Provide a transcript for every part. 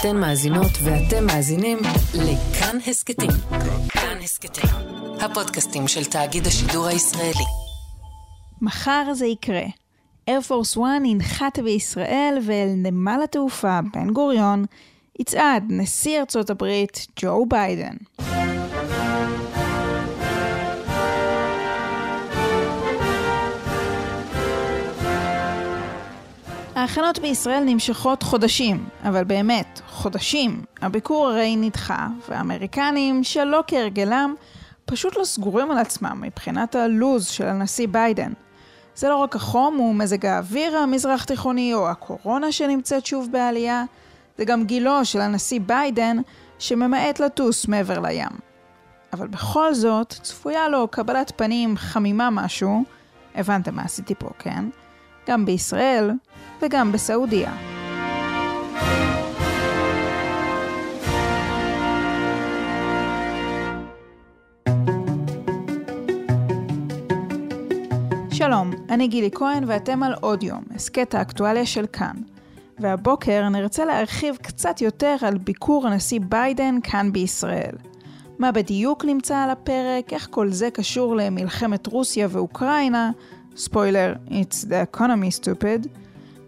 אתן מאזינות ואתם מאזינים לכאן הסכתים. כאן הסכתים, הפודקאסטים של תאגיד השידור הישראלי. מחר זה יקרה. איירפורס 1 ינחת בישראל ואל נמל התעופה בן גוריון יצעד נשיא ארצות הברית ג'ו ביידן. ההכנות בישראל נמשכות חודשים, אבל באמת, חודשים. הביקור הרי נדחה, והאמריקנים, שלא כהרגלם, פשוט לא סגורים על עצמם מבחינת הלוז של הנשיא ביידן. זה לא רק החום ומזג האוויר המזרח תיכוני או הקורונה שנמצאת שוב בעלייה, זה גם גילו של הנשיא ביידן שממעט לטוס מעבר לים. אבל בכל זאת, צפויה לו קבלת פנים חמימה משהו, הבנתם מה עשיתי פה, כן? גם בישראל וגם בסעודיה. שלום, אני גילי כהן ואתם על עוד יום, הסכת האקטואליה של כאן. והבוקר נרצה להרחיב קצת יותר על ביקור הנשיא ביידן כאן בישראל. מה בדיוק נמצא על הפרק, איך כל זה קשור למלחמת רוסיה ואוקראינה, ספוילר, it's the economy stupid,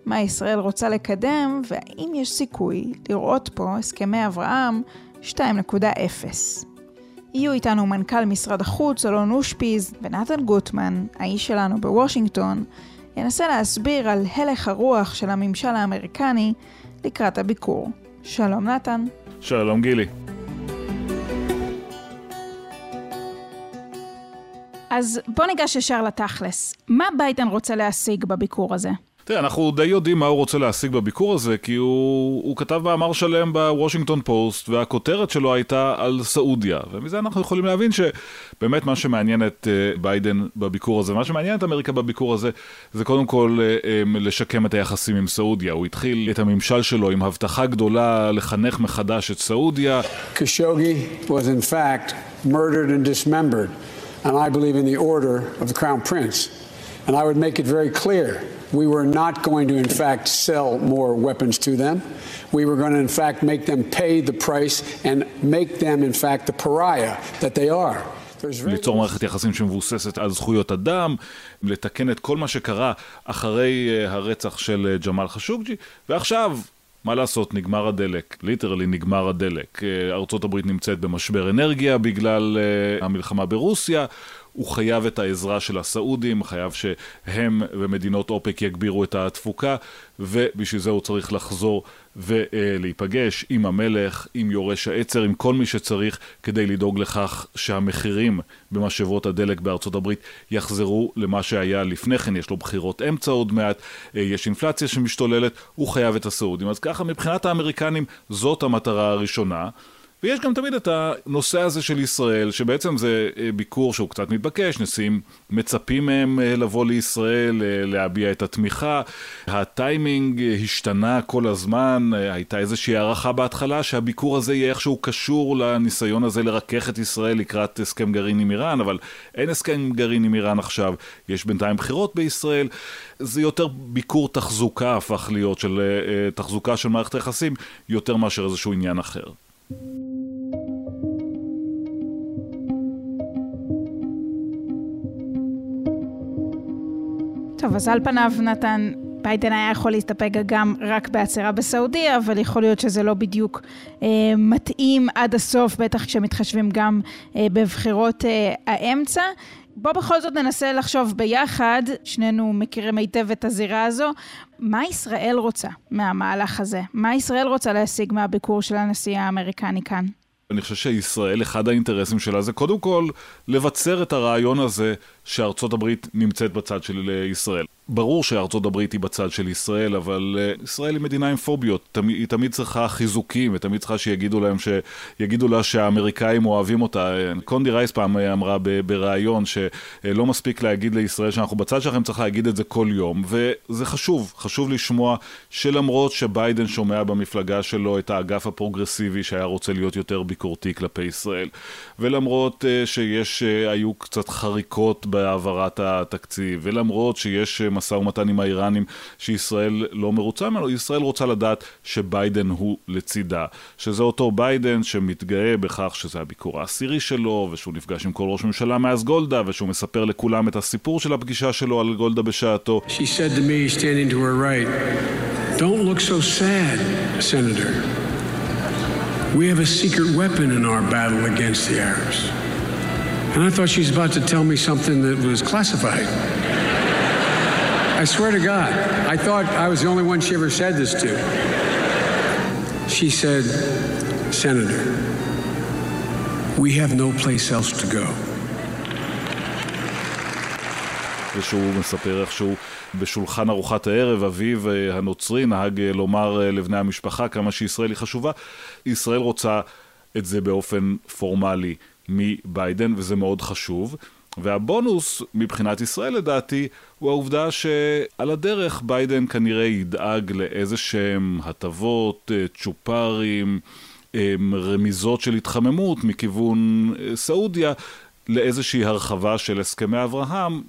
מה ישראל רוצה לקדם, והאם יש סיכוי לראות פה הסכמי אברהם 2.0. יהיו איתנו מנכ"ל משרד החוץ, אלון אושפיז, ונתן גוטמן, האיש שלנו בוושינגטון, ינסה להסביר על הלך הרוח של הממשל האמריקני לקראת הביקור. שלום נתן. שלום גילי. אז בוא ניגש ישר לתכלס. מה ביידן רוצה להשיג בביקור הזה? תראה, אנחנו די יודעים מה הוא רוצה להשיג בביקור הזה, כי הוא, הוא כתב מאמר שלם בוושינגטון פוסט, והכותרת שלו הייתה על סעודיה. ומזה אנחנו יכולים להבין שבאמת מה שמעניין את אה, ביידן בביקור הזה, מה שמעניין את אמריקה בביקור הזה, זה קודם כל uh, um, לשקם את היחסים עם סעודיה. הוא התחיל את הממשל שלו עם הבטחה גדולה לחנך מחדש את סעודיה. Khashoggi was in fact murdered and dismembered, and I believe in the order of the Crown Prince. And I would make it very clear We were not going to, in fact, sell more weapons to them. We were going to, in fact, make them pay the price and make them, in fact, the pariah that they are. ליצור מערכת יחסים שמבוססת על זכויות אדם, לתקן את כל מה שקרה אחרי הרצח של ג'מאל חשוקג'י, ועכשיו, מה לעשות, נגמר הדלק, ליטרלי נגמר הדלק. ארצות הברית נמצאת במשבר אנרגיה בגלל המלחמה ברוסיה. הוא חייב את העזרה של הסעודים, חייב שהם ומדינות אופק יגבירו את התפוקה, ובשביל זה הוא צריך לחזור ולהיפגש עם המלך, עם יורש העצר, עם כל מי שצריך, כדי לדאוג לכך שהמחירים במשאבות הדלק בארצות הברית יחזרו למה שהיה לפני כן. יש לו בחירות אמצע עוד מעט, יש אינפלציה שמשתוללת, הוא חייב את הסעודים. אז ככה מבחינת האמריקנים זאת המטרה הראשונה. ויש גם תמיד את הנושא הזה של ישראל, שבעצם זה ביקור שהוא קצת מתבקש, נשיאים מצפים מהם לבוא לישראל, להביע את התמיכה. הטיימינג השתנה כל הזמן, הייתה איזושהי הערכה בהתחלה שהביקור הזה יהיה איכשהו קשור לניסיון הזה לרכך את ישראל לקראת הסכם גרעין עם איראן, אבל אין הסכם גרעין עם איראן עכשיו, יש בינתיים בחירות בישראל. זה יותר ביקור תחזוקה הפך להיות, של תחזוקה של מערכת היחסים, יותר מאשר איזשהו עניין אחר. טוב, אז על פניו נתן, ביידן היה יכול להסתפק גם רק בעצירה בסעודיה, אבל יכול להיות שזה לא בדיוק אה, מתאים עד הסוף, בטח כשמתחשבים גם אה, בבחירות אה, האמצע. בוא בכל זאת ננסה לחשוב ביחד, שנינו מכירים היטב את הזירה הזו, מה ישראל רוצה מהמהלך הזה? מה ישראל רוצה להשיג מהביקור של הנשיא האמריקני כאן? אני חושב שישראל, אחד האינטרסים שלה זה קודם כל לבצר את הרעיון הזה שארצות הברית נמצאת בצד של ישראל. ברור שארצות הברית היא בצד של ישראל, אבל uh, ישראל היא מדינה עם פוביות, היא תמיד צריכה חיזוקים, ותמיד צריכה שיגידו להם, שיגידו לה שהאמריקאים אוהבים אותה. קונדי רייס פעם אמרה בריאיון שלא מספיק להגיד לישראל שאנחנו בצד שלכם, צריך להגיד את זה כל יום, וזה חשוב, חשוב לשמוע שלמרות שביידן שומע במפלגה שלו את האגף הפרוגרסיבי שהיה רוצה להיות יותר ביקורתי כלפי ישראל, ולמרות שיש, היו קצת חריקות ב... בהעברת התקציב, ולמרות שיש משא ומתן עם האיראנים שישראל לא מרוצה ממנו, ישראל רוצה לדעת שביידן הוא לצידה. שזה אותו ביידן שמתגאה בכך שזה הביקור העשירי שלו, ושהוא נפגש עם כל ראש ממשלה מאז גולדה, ושהוא מספר לכולם את הסיפור של הפגישה שלו על גולדה בשעתו. She said to me, standing to her right, Don't look so sad, Senator. We have a secret weapon in our battle against the Arabs. And I thought she was about to tell me something that was classified. I swear to God, I thought I was the only one she ever said this to. She said, Senator, we have no place else to go. ושהוא מספר איך שהוא בשולחן ארוחת הערב, אביו אה, הנוצרי נהג אה, לומר אה, לבני המשפחה כמה שישראל היא חשובה. ישראל רוצה את זה באופן פורמלי מביידן, וזה מאוד חשוב. והבונוס מבחינת ישראל לדעתי הוא העובדה שעל הדרך ביידן כנראה ידאג לאיזה שהם הטבות, צ'ופרים, רמיזות של התחממות מכיוון סעודיה לאיזושהי הרחבה של הסכמי אברהם.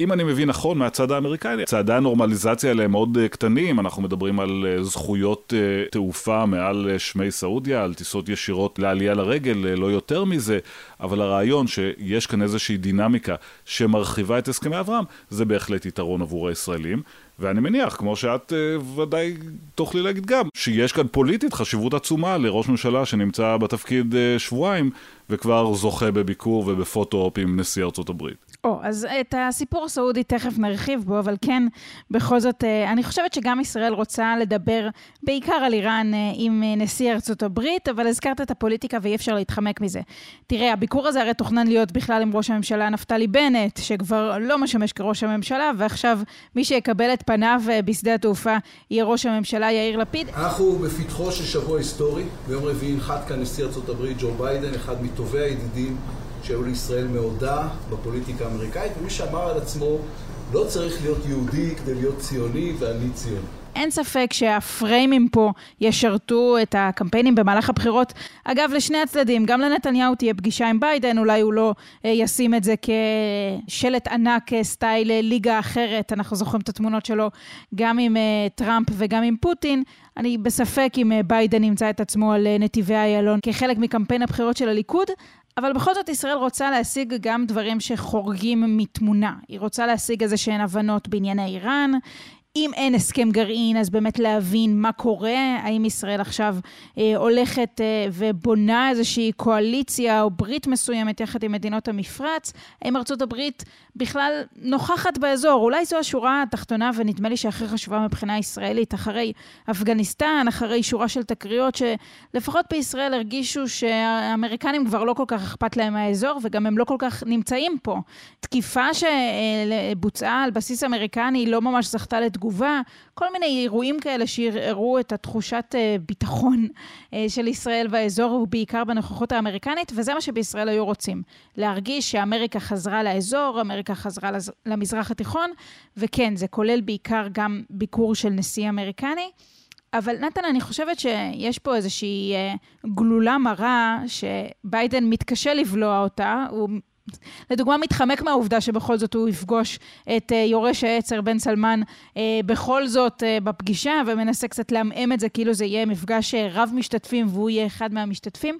אם אני מבין נכון מהצד האמריקאי, צעדי הנורמליזציה האלה הם מאוד אה, קטנים, אנחנו מדברים על אה, זכויות אה, תעופה מעל שמי סעודיה, על טיסות ישירות לעלייה לרגל, לא יותר מזה, אבל הרעיון שיש כאן איזושהי דינמיקה שמרחיבה את הסכמי אברהם, זה בהחלט יתרון עבור הישראלים. ואני מניח, כמו שאת ודאי תוכלי להגיד גם, שיש כאן פוליטית חשיבות עצומה לראש ממשלה שנמצא בתפקיד שבועיים וכבר זוכה בביקור ובפוטו-אופ עם נשיא ארצות הברית. או, אז את הסיפור הסעודי תכף נרחיב בו, אבל כן, בכל זאת, אה, אני חושבת שגם ישראל רוצה לדבר בעיקר על איראן אה, עם אה, נשיא ארצות הברית, אבל הזכרת את הפוליטיקה ואי אפשר להתחמק מזה. תראה, הביקור הזה הרי תוכנן להיות בכלל עם ראש הממשלה נפתלי בנט, שכבר לא משמש כראש הממשלה, ועכשיו מי שיקבל את פניו בשדה התעופה יהיה ראש הממשלה יאיר לפיד. אנחנו בפתחו של שבוע היסטורי. ביום רביעי ינחת כאן נשיא ארצות הברית ג'ו ביידן, אחד מטובי הידידים שהיו לישראל מעודה בפוליטיקה האמריקאית, ומי שאמר על עצמו, לא צריך להיות יהודי כדי להיות ציוני ואני ציוני. אין ספק שהפריימים פה ישרתו את הקמפיינים במהלך הבחירות. אגב, לשני הצדדים, גם לנתניהו תהיה פגישה עם ביידן, אולי הוא לא אה, ישים את זה כשלט ענק אה, style אה, ליגה אחרת, אנחנו זוכרים את התמונות שלו גם עם טראמפ וגם עם פוטין. אני בספק אם ביידן ימצא את עצמו על נתיבי איילון כחלק מקמפיין הבחירות של הליכוד, אבל בכל זאת ישראל רוצה להשיג גם דברים שחורגים מתמונה. היא רוצה להשיג איזה שהן הבנות בענייני איראן, אם אין הסכם גרעין, אז באמת להבין מה קורה, האם ישראל עכשיו אה, הולכת אה, ובונה איזושהי קואליציה או ברית מסוימת יחד עם מדינות המפרץ, האם ארצות הברית בכלל נוכחת באזור, אולי זו השורה התחתונה ונדמה לי שהכי חשובה מבחינה ישראלית, אחרי אפגניסטן, אחרי שורה של תקריות שלפחות בישראל הרגישו שהאמריקנים כבר לא כל כך אכפת להם מהאזור וגם הם לא כל כך נמצאים פה. תקיפה שבוצעה על בסיס אמריקני לא ממש זכתה לתגובה. תגובה, כל מיני אירועים כאלה שערערו את התחושת אה, ביטחון אה, של ישראל באזור, ובעיקר בנוכחות האמריקנית, וזה מה שבישראל היו רוצים. להרגיש שאמריקה חזרה לאזור, אמריקה חזרה למזרח התיכון, וכן, זה כולל בעיקר גם ביקור של נשיא אמריקני. אבל נתן, אני חושבת שיש פה איזושהי אה, גלולה מרה שביידן מתקשה לבלוע אותה, הוא לדוגמה, מתחמק מהעובדה שבכל זאת הוא יפגוש את uh, יורש העצר בן סלמן uh, בכל זאת uh, בפגישה, ומנסה קצת לעמעם את זה כאילו זה יהיה מפגש רב משתתפים והוא יהיה אחד מהמשתתפים,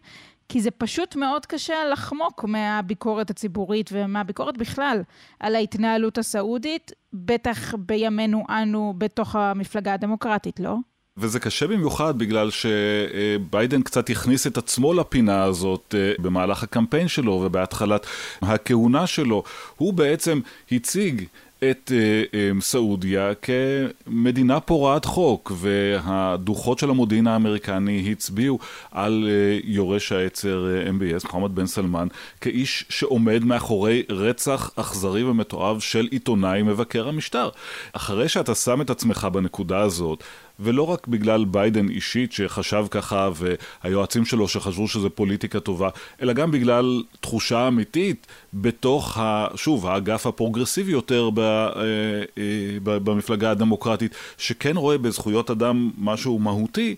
כי זה פשוט מאוד קשה לחמוק מהביקורת הציבורית ומהביקורת בכלל על ההתנהלות הסעודית, בטח בימינו אנו בתוך המפלגה הדמוקרטית, לא? וזה קשה במיוחד בגלל שביידן קצת הכניס את עצמו לפינה הזאת אה, במהלך הקמפיין שלו ובהתחלת הכהונה שלו. הוא בעצם הציג את אה, אה, סעודיה כמדינה פורעת חוק, והדוחות של המודיעין האמריקני הצביעו על יורש העצר MBS, מוחמד בן סלמן, כאיש שעומד מאחורי רצח אכזרי ומתועב של עיתונאי מבקר המשטר. אחרי שאתה שם את עצמך בנקודה הזאת, ולא רק בגלל ביידן אישית שחשב ככה והיועצים שלו שחשבו שזה פוליטיקה טובה, אלא גם בגלל תחושה אמיתית בתוך, ה, שוב, האגף הפרוגרסיבי יותר ב, אה, אה, במפלגה הדמוקרטית, שכן רואה בזכויות אדם משהו מהותי.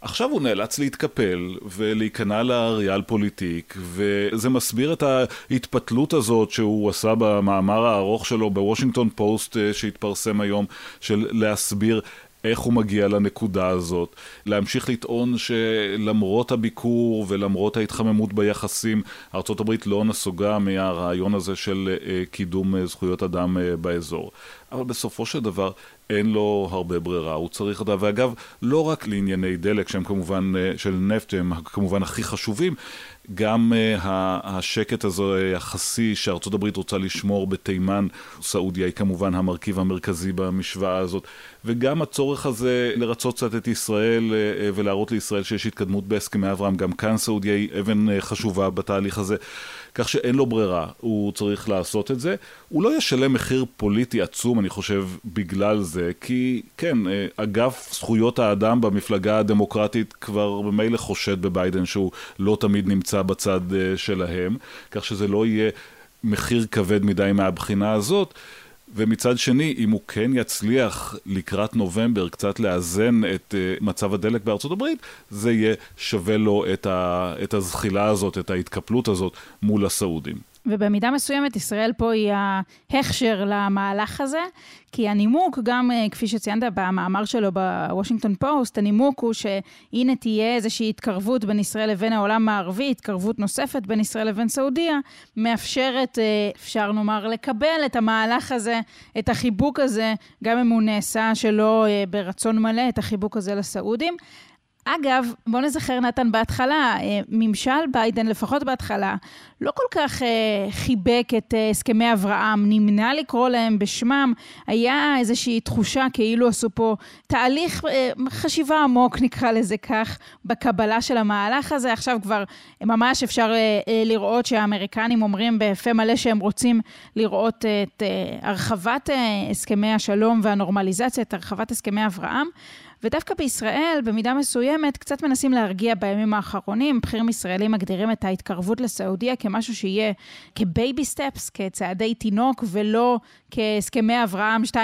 עכשיו הוא נאלץ להתקפל ולהיכנע לריאל פוליטיק, וזה מסביר את ההתפתלות הזאת שהוא עשה במאמר הארוך שלו בוושינגטון פוסט אה, שהתפרסם היום, של להסביר איך הוא מגיע לנקודה הזאת, להמשיך לטעון שלמרות הביקור ולמרות ההתחממות ביחסים, ארה"ב לא נסוגה מהרעיון הזה של אה, קידום אה, זכויות אדם באזור. אבל בסופו של דבר אין לו הרבה ברירה, הוא צריך לדעת, ואגב, לא רק לענייני דלק שהם כמובן, אה, של נפט, הם כמובן הכי חשובים, גם uh, השקט הזה היחסי שארצות הברית רוצה לשמור בתימן, סעודיה היא כמובן המרכיב המרכזי במשוואה הזאת, וגם הצורך הזה לרצות קצת את ישראל uh, ולהראות לישראל שיש התקדמות בהסכמי אברהם, גם כאן סעודיה היא אבן uh, חשובה בתהליך הזה. כך שאין לו ברירה, הוא צריך לעשות את זה. הוא לא ישלם מחיר פוליטי עצום, אני חושב, בגלל זה, כי כן, אגף זכויות האדם במפלגה הדמוקרטית כבר ממילא חושד בביידן שהוא לא תמיד נמצא בצד אה, שלהם, כך שזה לא יהיה מחיר כבד מדי מהבחינה הזאת. ומצד שני, אם הוא כן יצליח לקראת נובמבר קצת לאזן את uh, מצב הדלק בארצות הברית, זה יהיה שווה לו את, ה, את הזחילה הזאת, את ההתקפלות הזאת מול הסעודים. ובמידה מסוימת ישראל פה היא ההכשר למהלך הזה, כי הנימוק, גם אה, כפי שציינת במאמר שלו בוושינגטון פוסט, הנימוק הוא שהנה תהיה איזושהי התקרבות בין ישראל לבין העולם הערבי, התקרבות נוספת בין ישראל לבין סעודיה, מאפשרת, אה, אפשר נאמר, לקבל את המהלך הזה, את החיבוק הזה, גם אם הוא נעשה שלא אה, ברצון מלא, את החיבוק הזה לסעודים. אגב, בוא נזכר, נתן, בהתחלה, אה, ממשל ביידן, לפחות בהתחלה, לא כל כך אה, חיבק את אה, הסכמי אברהם, נמנע לקרוא להם בשמם. היה איזושהי תחושה כאילו עשו פה תהליך חשיבה עמוק, נקרא לזה כך, בקבלה של המהלך הזה. עכשיו כבר ממש אפשר לראות שהאמריקנים אומרים בפה מלא שהם רוצים לראות את הרחבת הסכמי השלום והנורמליזציה, את הרחבת הסכמי אברהם. ודווקא בישראל, במידה מסוימת, קצת מנסים להרגיע בימים האחרונים. בכירים ישראלים מגדירים את ההתקרבות לסעודיה כמשהו שיהיה כ baby steps, כצעדי תינוק, ולא כהסכמי אברהם 2.0,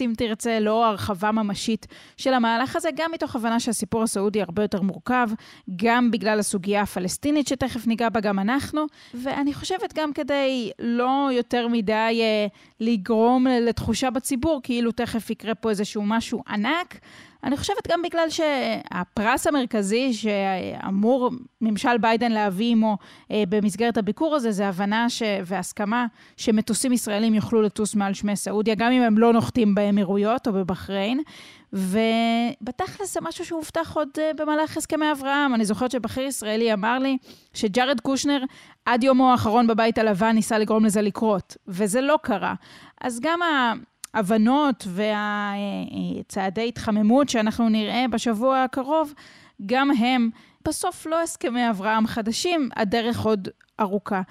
אם תרצה, לא הרחבה ממשית של המהלך הזה, גם מתוך הבנה שהסיפור הסעודי הרבה יותר מורכב, גם בגלל הסוגיה הפלסטינית שתכף ניגע בה גם אנחנו, ואני חושבת גם כדי לא יותר מדי אה, לגרום לתחושה בציבור, כאילו תכף יקרה פה איזשהו משהו ענק. אני חושבת גם בגלל שהפרס המרכזי שאמור ממשל ביידן להביא עמו אה, במסגרת הביקור הזה, זה הבנה ש... והסכמה שמטוסים ישראלים יוכלו לטוס מעל שמי סעודיה, גם אם הם לא נוחתים באמירויות או בבחריין. ובתכלס זה משהו שהובטח עוד אה, במהלך הסכמי אברהם. אני זוכרת שבכיר ישראלי אמר לי שג'ארד קושנר עד יומו האחרון בבית הלבן ניסה לגרום לזה לקרות, וזה לא קרה. אז גם ה... ההבנות והצעדי התחממות שאנחנו נראה בשבוע הקרוב, גם הם בסוף לא הסכמי אברהם חדשים, הדרך עוד ארוכה.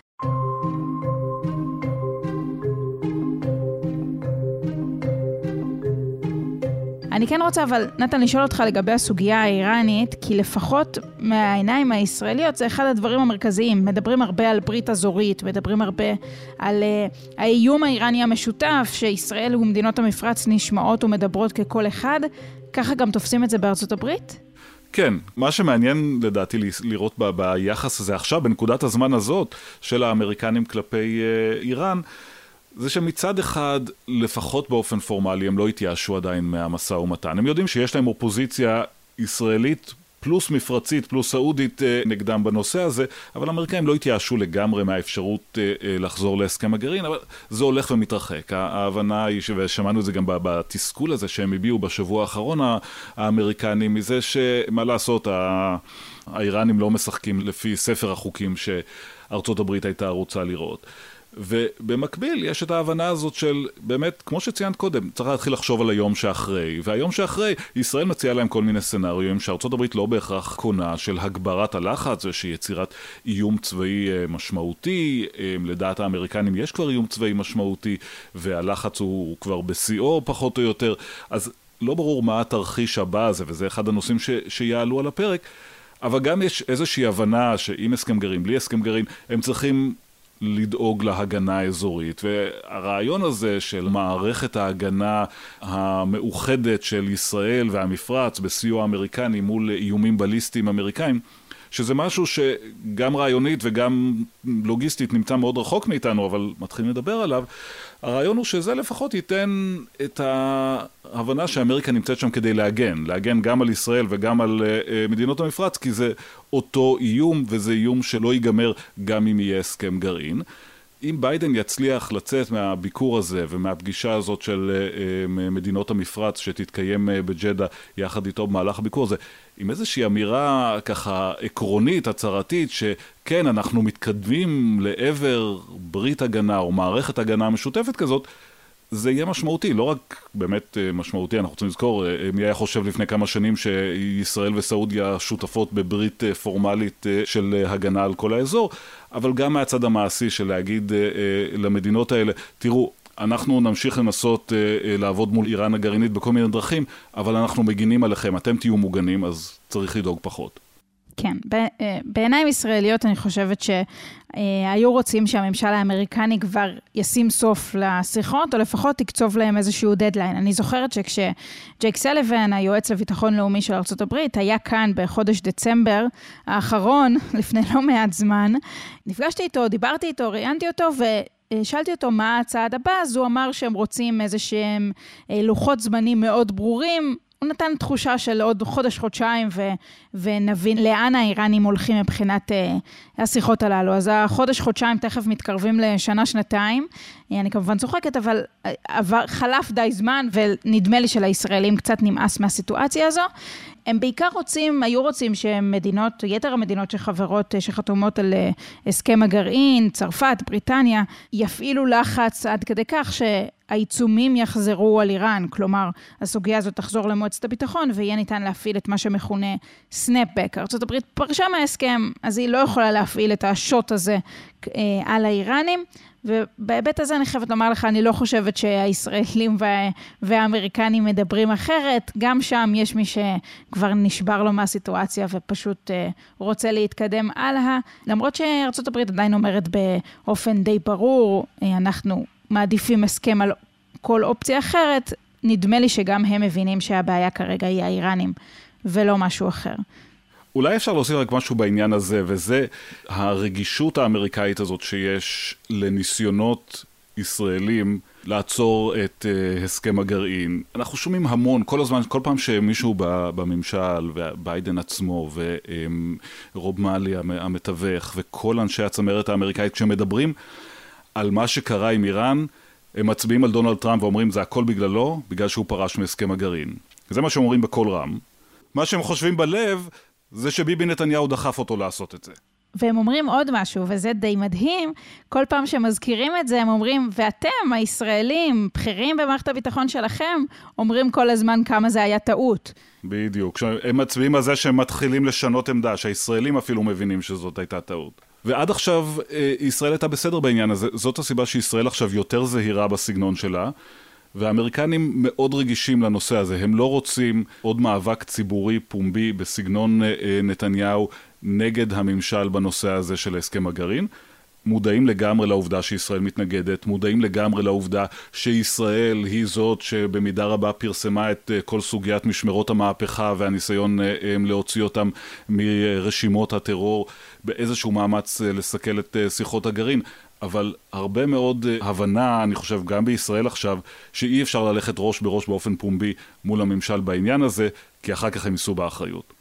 אני כן רוצה אבל, נתן, לשאול אותך לגבי הסוגיה האיראנית, כי לפחות מהעיניים הישראליות זה אחד הדברים המרכזיים. מדברים הרבה על ברית אזורית, מדברים הרבה על uh, האיום האיראני המשותף, שישראל ומדינות המפרץ נשמעות ומדברות ככל אחד. ככה גם תופסים את זה בארצות הברית? כן, מה שמעניין לדעתי לראות ב- ביחס הזה עכשיו, בנקודת הזמן הזאת של האמריקנים כלפי uh, איראן, זה שמצד אחד, לפחות באופן פורמלי, הם לא התייאשו עדיין מהמשא ומתן. הם יודעים שיש להם אופוזיציה ישראלית פלוס מפרצית, פלוס סעודית אה, נגדם בנושא הזה, אבל האמריקאים לא התייאשו לגמרי מהאפשרות אה, אה, לחזור להסכם הגרעין, אבל זה הולך ומתרחק. ההבנה היא, ושמענו את זה גם בתסכול הזה שהם הביעו בשבוע האחרון, האמריקנים, מזה שמה לעשות, האיראנים לא משחקים לפי ספר החוקים שארצות הברית הייתה רוצה לראות. ובמקביל יש את ההבנה הזאת של באמת, כמו שציינת קודם, צריך להתחיל לחשוב על היום שאחרי, והיום שאחרי, ישראל מציעה להם כל מיני סצנריונים שארצות הברית לא בהכרח קונה, של הגברת הלחץ ושל יצירת איום צבאי אה, משמעותי, אה, לדעת האמריקנים יש כבר איום צבאי משמעותי, והלחץ הוא כבר בשיאו פחות או יותר, אז לא ברור מה התרחיש הבא הזה, וזה אחד הנושאים ש, שיעלו על הפרק. אבל גם יש איזושהי הבנה שעם הסכם גרעין, בלי הסכם גרעין, הם צריכים לדאוג להגנה האזורית. והרעיון הזה של מערכת ההגנה המאוחדת של ישראל והמפרץ בסיוע אמריקני מול איומים בליסטיים אמריקאים, שזה משהו שגם רעיונית וגם לוגיסטית נמצא מאוד רחוק מאיתנו, אבל מתחילים לדבר עליו. הרעיון הוא שזה לפחות ייתן את ההבנה שאמריקה נמצאת שם כדי להגן, להגן גם על ישראל וגם על אה, מדינות המפרץ, כי זה אותו איום, וזה איום שלא ייגמר גם אם יהיה הסכם גרעין. אם ביידן יצליח לצאת מהביקור הזה ומהפגישה הזאת של אה, מדינות המפרץ שתתקיים אה, בג'דה יחד איתו במהלך הביקור הזה, עם איזושהי אמירה ככה עקרונית, הצהרתית, שכן, אנחנו מתקדמים לעבר ברית הגנה או מערכת הגנה משותפת כזאת, זה יהיה משמעותי, לא רק באמת אה, משמעותי, אנחנו רוצים לזכור, אה, מי היה חושב לפני כמה שנים שישראל וסעודיה שותפות בברית אה, פורמלית של הגנה על כל האזור, אבל גם מהצד המעשי של להגיד למדינות האלה, תראו, אנחנו נמשיך לנסות אה, אה, לעבוד מול איראן הגרעינית בכל מיני דרכים, אבל אנחנו מגינים עליכם, אתם תהיו מוגנים, אז צריך לדאוג פחות. כן, אה, בעיניים ישראליות אני חושבת שהיו רוצים שהממשל האמריקני כבר ישים סוף לשיחות, או לפחות תקצוב להם איזשהו דדליין. אני זוכרת שכשג'ייק סליבן, היועץ לביטחון לאומי של ארה"ב, היה כאן בחודש דצמבר האחרון, לפני לא מעט זמן, נפגשתי איתו, דיברתי איתו, ראיינתי אותו, ו... שאלתי אותו מה הצעד הבא, אז הוא אמר שהם רוצים איזה שהם אה, לוחות זמנים מאוד ברורים. הוא נתן תחושה של עוד חודש-חודשיים ו- ונבין לאן האיראנים הולכים מבחינת uh, השיחות הללו. אז החודש-חודשיים תכף מתקרבים לשנה-שנתיים. אני כמובן צוחקת, אבל עבר, חלף די זמן, ונדמה לי שלישראלים קצת נמאס מהסיטואציה הזו. הם בעיקר רוצים, היו רוצים שמדינות, יתר המדינות שחברות, שחתומות על אה, הסכם הגרעין, צרפת, בריטניה, יפעילו לחץ עד כדי כך שהעיצומים יחזרו על איראן, כלומר, הסוגיה הזאת תחזור למועצת הביטחון ויהיה ניתן להפעיל את מה שמכונה סנאפבק. ארה"ב פרשה מההסכם, אז היא לא יכולה להפעיל את השוט הזה אה, על האיראנים. ובהיבט הזה אני חייבת לומר לך, אני לא חושבת שהישראלים וה, והאמריקנים מדברים אחרת. גם שם יש מי שכבר נשבר לו מהסיטואציה ופשוט uh, רוצה להתקדם הלאה. למרות הברית עדיין אומרת באופן די ברור, uh, אנחנו מעדיפים הסכם על כל אופציה אחרת, נדמה לי שגם הם מבינים שהבעיה כרגע היא האיראנים ולא משהו אחר. אולי אפשר להוסיף רק משהו בעניין הזה, וזה הרגישות האמריקאית הזאת שיש לניסיונות ישראלים לעצור את uh, הסכם הגרעין. אנחנו שומעים המון, כל הזמן, כל פעם שמישהו בממשל, וביידן עצמו, ורוב מאלי המתווך, וכל אנשי הצמרת האמריקאית, כשמדברים על מה שקרה עם איראן, הם מצביעים על דונלד טראמפ ואומרים זה הכל בגללו, בגלל שהוא פרש מהסכם הגרעין. זה מה שהם אומרים בקול רם. מה שהם חושבים בלב זה שביבי נתניהו דחף אותו לעשות את זה. והם אומרים עוד משהו, וזה די מדהים, כל פעם שמזכירים את זה, הם אומרים, ואתם, הישראלים, בכירים במערכת הביטחון שלכם, אומרים כל הזמן כמה זה היה טעות. בדיוק, הם מצביעים על זה שהם מתחילים לשנות עמדה, שהישראלים אפילו מבינים שזאת הייתה טעות. ועד עכשיו אה, ישראל הייתה בסדר בעניין הזה, זאת הסיבה שישראל עכשיו יותר זהירה בסגנון שלה. והאמריקנים מאוד רגישים לנושא הזה, הם לא רוצים עוד מאבק ציבורי פומבי בסגנון אה, אה, נתניהו נגד הממשל בנושא הזה של הסכם הגרעין. מודעים לגמרי לעובדה שישראל מתנגדת, מודעים לגמרי לעובדה שישראל היא זאת שבמידה רבה פרסמה את אה, כל סוגיית משמרות המהפכה והניסיון להוציא אותם מרשימות הטרור באיזשהו מאמץ לסכל את שיחות הגרעין. אבל הרבה מאוד אה, הבנה, אני חושב, גם בישראל עכשיו, שאי אפשר ללכת ראש בראש באופן פומבי מול הממשל בעניין הזה, כי אחר כך הם יישאו באחריות.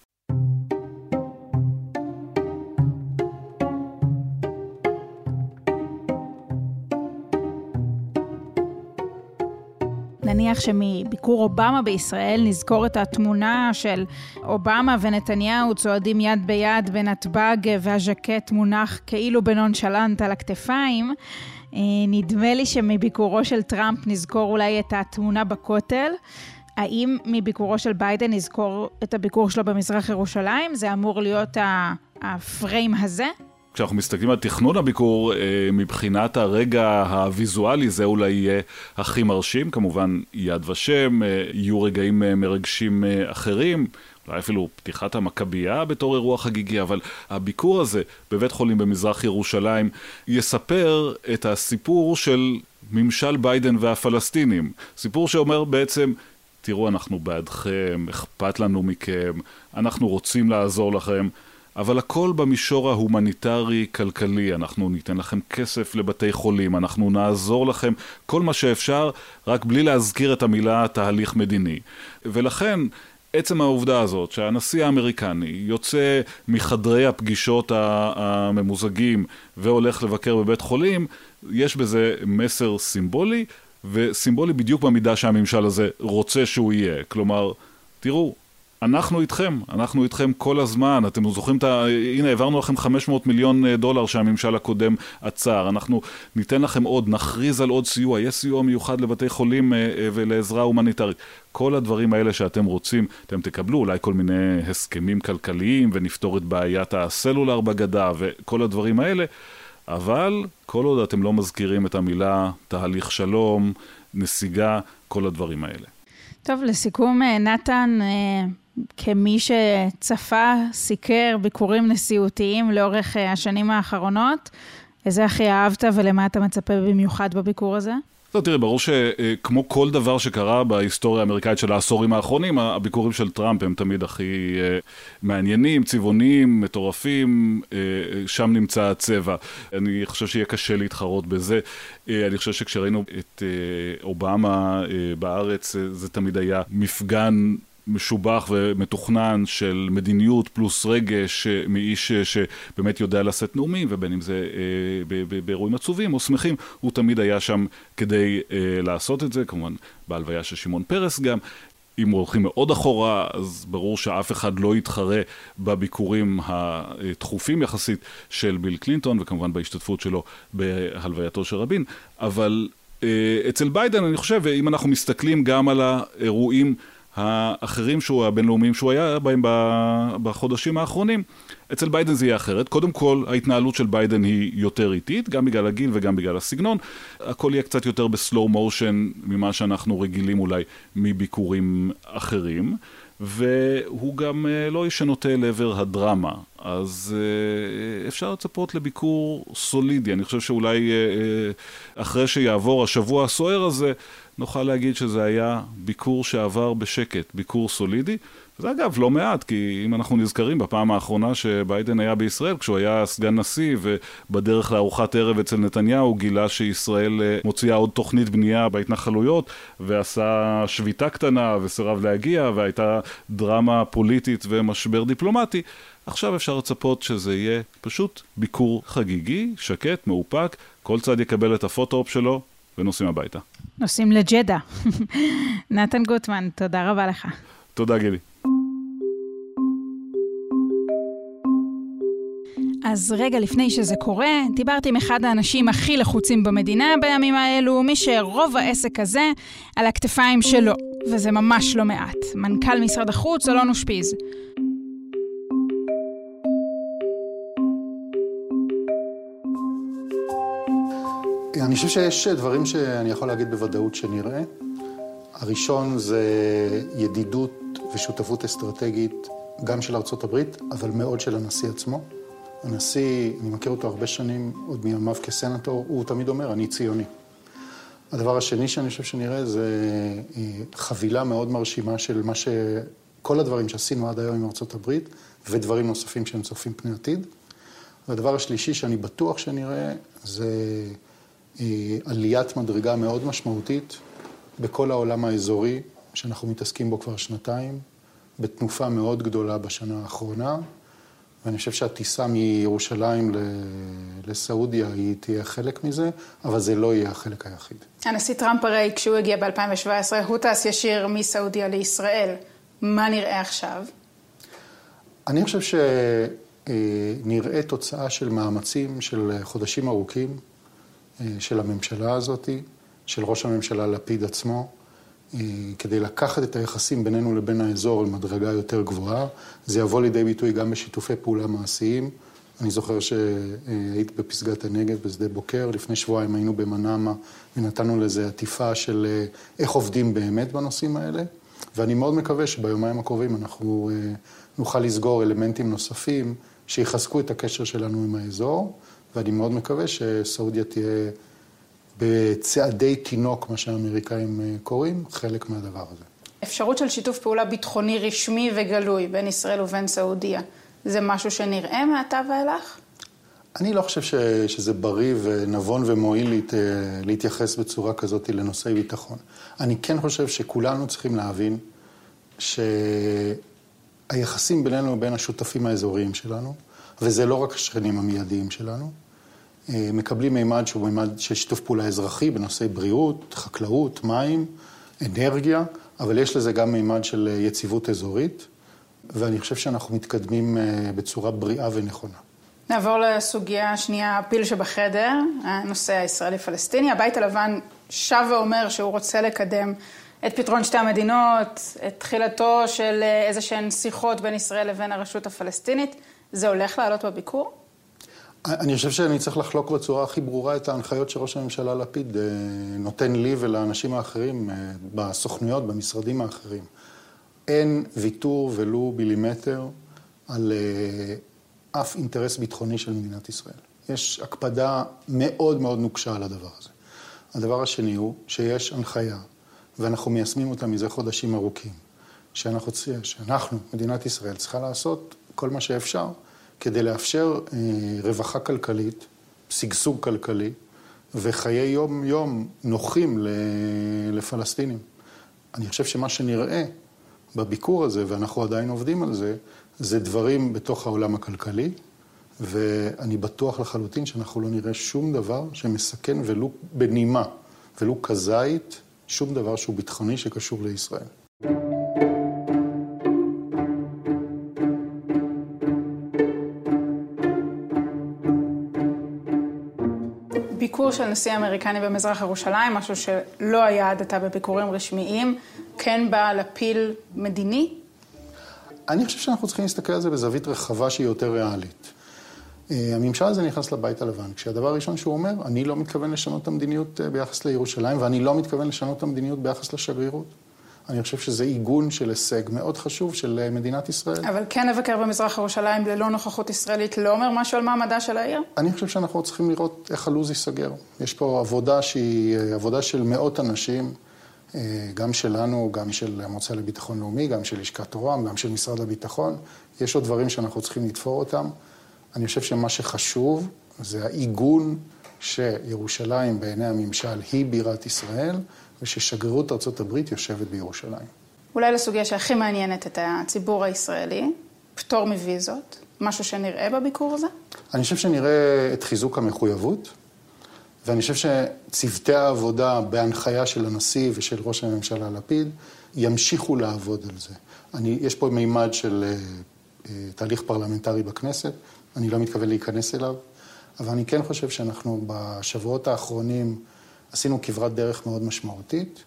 נניח שמביקור אובמה בישראל נזכור את התמונה של אובמה ונתניהו צועדים יד ביד בנתב"ג והז'קט מונח כאילו בנונשלנט על הכתפיים. אה, נדמה לי שמביקורו של טראמפ נזכור אולי את התמונה בכותל. האם מביקורו של ביידן נזכור את הביקור שלו במזרח ירושלים? זה אמור להיות הפריים הזה? כשאנחנו מסתכלים על תכנון הביקור, אה, מבחינת הרגע הוויזואלי זה אולי יהיה הכי מרשים, כמובן יד ושם, אה, יהיו רגעים אה, מרגשים אחרים, אולי אפילו פתיחת המכבייה בתור אירוע חגיגי, אבל הביקור הזה בבית חולים במזרח ירושלים יספר את הסיפור של ממשל ביידן והפלסטינים. סיפור שאומר בעצם, תראו, אנחנו בעדכם, אכפת לנו מכם, אנחנו רוצים לעזור לכם. אבל הכל במישור ההומניטרי-כלכלי, אנחנו ניתן לכם כסף לבתי חולים, אנחנו נעזור לכם, כל מה שאפשר, רק בלי להזכיר את המילה תהליך מדיני. ולכן, עצם העובדה הזאת שהנשיא האמריקני יוצא מחדרי הפגישות הממוזגים והולך לבקר בבית חולים, יש בזה מסר סימבולי, וסימבולי בדיוק במידה שהממשל הזה רוצה שהוא יהיה. כלומר, תראו, אנחנו איתכם, אנחנו איתכם כל הזמן, אתם זוכרים את ה... הנה, העברנו לכם 500 מיליון אה, דולר שהממשל הקודם עצר, אנחנו ניתן לכם עוד, נכריז על עוד סיוע, יש סיוע מיוחד לבתי חולים אה, אה, ולעזרה הומניטרית. כל הדברים האלה שאתם רוצים, אתם תקבלו. אולי כל מיני הסכמים כלכליים ונפתור את בעיית הסלולר בגדה וכל הדברים האלה, אבל כל עוד אתם לא מזכירים את המילה תהליך שלום, נסיגה, כל הדברים האלה. טוב, לסיכום, נתן, כמי שצפה, סיקר ביקורים נשיאותיים לאורך אה, השנים האחרונות, איזה הכי אהבת ולמה אתה מצפה במיוחד בביקור הזה? לא, תראה, ברור שכמו כל דבר שקרה בהיסטוריה האמריקאית של העשורים האחרונים, הביקורים של טראמפ הם תמיד הכי אה, מעניינים, צבעוניים, מטורפים, אה, שם נמצא הצבע. אני חושב שיהיה קשה להתחרות בזה. אני חושב שכשראינו את אובמה בארץ, זה תמיד היה מפגן משובח ומתוכנן של מדיניות פלוס רגש מאיש שבאמת יודע לשאת נאומים, ובין אם זה אה, באירועים עצובים או שמחים, הוא תמיד היה שם כדי אה, לעשות את זה, כמובן בהלוויה של שמעון פרס גם. אם הולכים מאוד אחורה, אז ברור שאף אחד לא יתחרה בביקורים הדחופים יחסית של ביל קלינטון, וכמובן בהשתתפות שלו בהלווייתו של רבין, אבל אה, אצל ביידן אני חושב, אם אנחנו מסתכלים גם על האירועים האחרים שהוא, הבינלאומיים שהוא היה בהם בחודשים האחרונים, אצל ביידן זה יהיה אחרת. קודם כל, ההתנהלות של ביידן היא יותר איטית, גם בגלל הגיל וגם בגלל הסגנון. הכל יהיה קצת יותר בסלואו מושן ממה שאנחנו רגילים אולי מביקורים אחרים. והוא גם אה, לא שנוטה לעבר הדרמה, אז אה, אפשר לצפות לביקור סולידי. אני חושב שאולי אה, אחרי שיעבור השבוע הסוער הזה, נוכל להגיד שזה היה ביקור שעבר בשקט, ביקור סולידי. זה אגב לא מעט, כי אם אנחנו נזכרים בפעם האחרונה שביידן היה בישראל, כשהוא היה סגן נשיא ובדרך לארוחת ערב אצל נתניהו גילה שישראל אה, מוציאה עוד תוכנית בנייה בהתנחלויות ועשה שביתה קטנה וסירב להגיע והייתה דרמה פוליטית ומשבר דיפלומטי. עכשיו אפשר לצפות שזה יהיה פשוט ביקור חגיגי, שקט, מאופק, כל צד יקבל את ה photo-op שלו ונוסעים הביתה. נוסעים לג'דה. נתן גוטמן, תודה רבה לך. תודה גילי. אז רגע לפני שזה קורה, דיברתי עם אחד האנשים הכי לחוצים במדינה בימים האלו, מי שרוב העסק הזה על הכתפיים שלו, וזה ממש לא מעט. מנכ"ל משרד החוץ, אלון אושפיז. אני חושב שיש דברים שאני יכול להגיד בוודאות שנראה. הראשון זה ידידות ושותפות אסטרטגית גם של ארצות הברית, אבל מאוד של הנשיא עצמו. הנשיא, אני מכיר אותו הרבה שנים, עוד מימיו כסנטור, הוא תמיד אומר, אני ציוני. הדבר השני שאני חושב שנראה זה אה, חבילה מאוד מרשימה של מה ש... כל הדברים שעשינו עד היום עם ארצות הברית, ודברים נוספים שהם צופים פני עתיד. והדבר השלישי שאני בטוח שנראה זה עליית מדרגה מאוד משמעותית בכל העולם האזורי, שאנחנו מתעסקים בו כבר שנתיים, בתנופה מאוד גדולה בשנה האחרונה. ואני חושב שהטיסה מירושלים לסעודיה היא תהיה חלק מזה, אבל זה לא יהיה החלק היחיד. הנשיא טראמפ הרי, כשהוא הגיע ב-2017, הוא טס ישיר מסעודיה לישראל. מה נראה עכשיו? אני חושב שנראה תוצאה של מאמצים של חודשים ארוכים אה, של הממשלה הזאת, של ראש הממשלה לפיד עצמו. אה, כדי לקחת את היחסים בינינו לבין האזור למדרגה יותר גבוהה. זה יבוא לידי ביטוי גם בשיתופי פעולה מעשיים. אני זוכר שהיית בפסגת הנגב בשדה בוקר, לפני שבועיים היינו במנאמה ונתנו לזה עטיפה של אה, איך עובדים באמת בנושאים האלה. ואני מאוד מקווה שביומיים הקרובים אנחנו אה, נוכל לסגור אלמנטים נוספים שיחזקו את הקשר שלנו עם האזור, ואני מאוד מקווה שסעודיה תהיה בצעדי תינוק, מה שהאמריקאים אה, קוראים, חלק מהדבר הזה. אפשרות של שיתוף פעולה ביטחוני רשמי וגלוי בין ישראל ובין סעודיה, זה משהו שנראה מעתה ואילך? אני לא חושב ש, שזה בריא ונבון ומועיל להת, להתייחס בצורה כזאת לנושאי ביטחון. אני כן חושב שכולנו צריכים להבין שהיחסים בינינו ובין השותפים האזוריים שלנו, וזה לא רק השכנים המיידיים שלנו, אה, מקבלים מימד שהוא מימד של שיתוף פעולה אזרחי בנושאי בריאות, חקלאות, מים, אנרגיה, אבל יש לזה גם מימד של יציבות אזורית, ואני חושב שאנחנו מתקדמים אה, בצורה בריאה ונכונה. נעבור לסוגיה השנייה, הפיל שבחדר, הנושא הישראלי-פלסטיני. הבית הלבן שב ואומר שהוא רוצה לקדם את פתרון שתי המדינות, את תחילתו של איזה שהן שיחות בין ישראל לבין הרשות הפלסטינית. זה הולך לעלות בביקור? אני חושב שאני צריך לחלוק בצורה הכי ברורה את ההנחיות שראש הממשלה לפיד אה, נותן לי ולאנשים האחרים אה, בסוכנויות, במשרדים האחרים. אין ויתור ולו מילימטר על אה, אף אינטרס ביטחוני של מדינת ישראל. יש הקפדה מאוד מאוד נוקשה על הדבר הזה. הדבר השני הוא שיש הנחיה, ואנחנו מיישמים אותה מזה חודשים ארוכים, שאנחנו, שאנחנו, מדינת ישראל, צריכה לעשות כל מה שאפשר כדי לאפשר אה, רווחה כלכלית, שגשוג כלכלי וחיי יום-יום נוחים לפלסטינים. אני חושב שמה שנראה בביקור הזה, ואנחנו עדיין עובדים על זה, זה דברים בתוך העולם הכלכלי, ואני בטוח לחלוטין שאנחנו לא נראה שום דבר שמסכן ולו בנימה, ולו כזית, שום דבר שהוא ביטחוני שקשור לישראל. ביקור של נשיא אמריקני במזרח ירושלים, משהו שלא היה עד עתה בביקורים רשמיים, כן בא להפיל מדיני? אני חושב שאנחנו צריכים להסתכל על זה בזווית רחבה שהיא יותר ריאלית. אה, הממשל הזה נכנס לבית הלבן, כשהדבר הראשון שהוא אומר, אני לא מתכוון לשנות את המדיניות אה, ביחס לירושלים, ואני לא מתכוון לשנות את המדיניות ביחס לשגרירות. אני חושב שזה עיגון של הישג מאוד חשוב של אה, מדינת ישראל. אבל כן לבקר במזרח ירושלים ללא נוכחות ישראלית לא אומר משהו על מעמדה של העיר? אני חושב שאנחנו צריכים לראות איך הלו"ז ייסגר. יש פה עבודה שהיא עבודה של מאות אנשים. אה, גם שלנו, גם של המועצה לביטחון לאומי, גם של לשכת רוה"מ, גם של משרד הביטחון. יש עוד דברים שאנחנו צריכים לתפור אותם. אני חושב שמה שחשוב זה העיגון שירושלים בעיני הממשל היא בירת ישראל, וששגרירות ארה"ב יושבת בירושלים. אולי לסוגיה שהכי מעניינת את הציבור הישראלי, פטור מוויזות, משהו שנראה בביקור הזה? אני חושב שנראה את חיזוק המחויבות. ואני חושב שצוותי העבודה בהנחיה של הנשיא ושל ראש הממשלה לפיד ימשיכו לעבוד על זה. אני, יש פה מימד של אה, אה, תהליך פרלמנטרי בכנסת, אני לא מתכוון להיכנס אליו, אבל אני כן חושב שאנחנו בשבועות האחרונים עשינו כברת דרך מאוד משמעותית.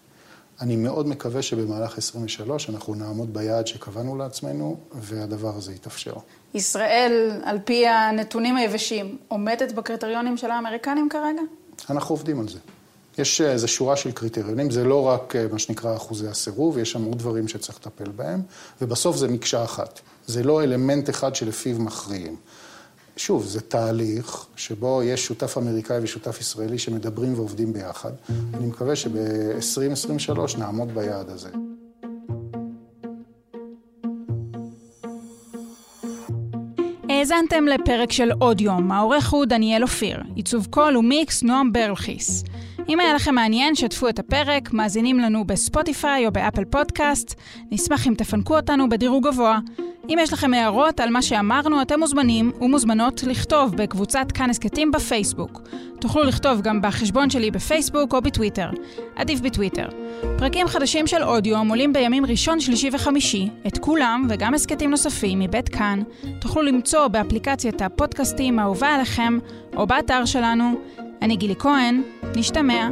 אני מאוד מקווה שבמהלך 23 אנחנו נעמוד ביעד שקבענו לעצמנו, והדבר הזה יתאפשר. ישראל, על פי הנתונים היבשים, עומדת בקריטריונים של האמריקנים כרגע? אנחנו עובדים על זה. יש אה, איזו שורה של קריטריונים, זה לא רק אה, מה שנקרא אחוזי הסירוב, יש שם עוד דברים שצריך לטפל בהם, ובסוף זה מקשה אחת. זה לא אלמנט אחד שלפיו מכריעים. שוב, זה תהליך שבו יש שותף אמריקאי ושותף ישראלי שמדברים ועובדים ביחד. אני מקווה שב-2023 נעמוד ביעד הזה. האזנתם לפרק של עוד יום, העורך הוא דניאל אופיר, עיצוב קול ומיקס נועם ברלכיס. אם היה לכם מעניין, שתפו את הפרק, מאזינים לנו בספוטיפיי או באפל פודקאסט, נשמח אם תפנקו אותנו בדירוג גבוה. אם יש לכם הערות על מה שאמרנו, אתם מוזמנים ומוזמנות לכתוב בקבוצת כאן הסכתים בפייסבוק. תוכלו לכתוב גם בחשבון שלי בפייסבוק או בטוויטר. עדיף בטוויטר. פרקים חדשים של עוד יום עולים בימים ראשון, שלישי וחמישי. את כולם, וגם הסכתים נוספים מבית כאן, תוכלו למצוא באפליקציית הפודקאסטים האהובה עליכם, או באתר שלנו. אני גילי כהן, נשתמע.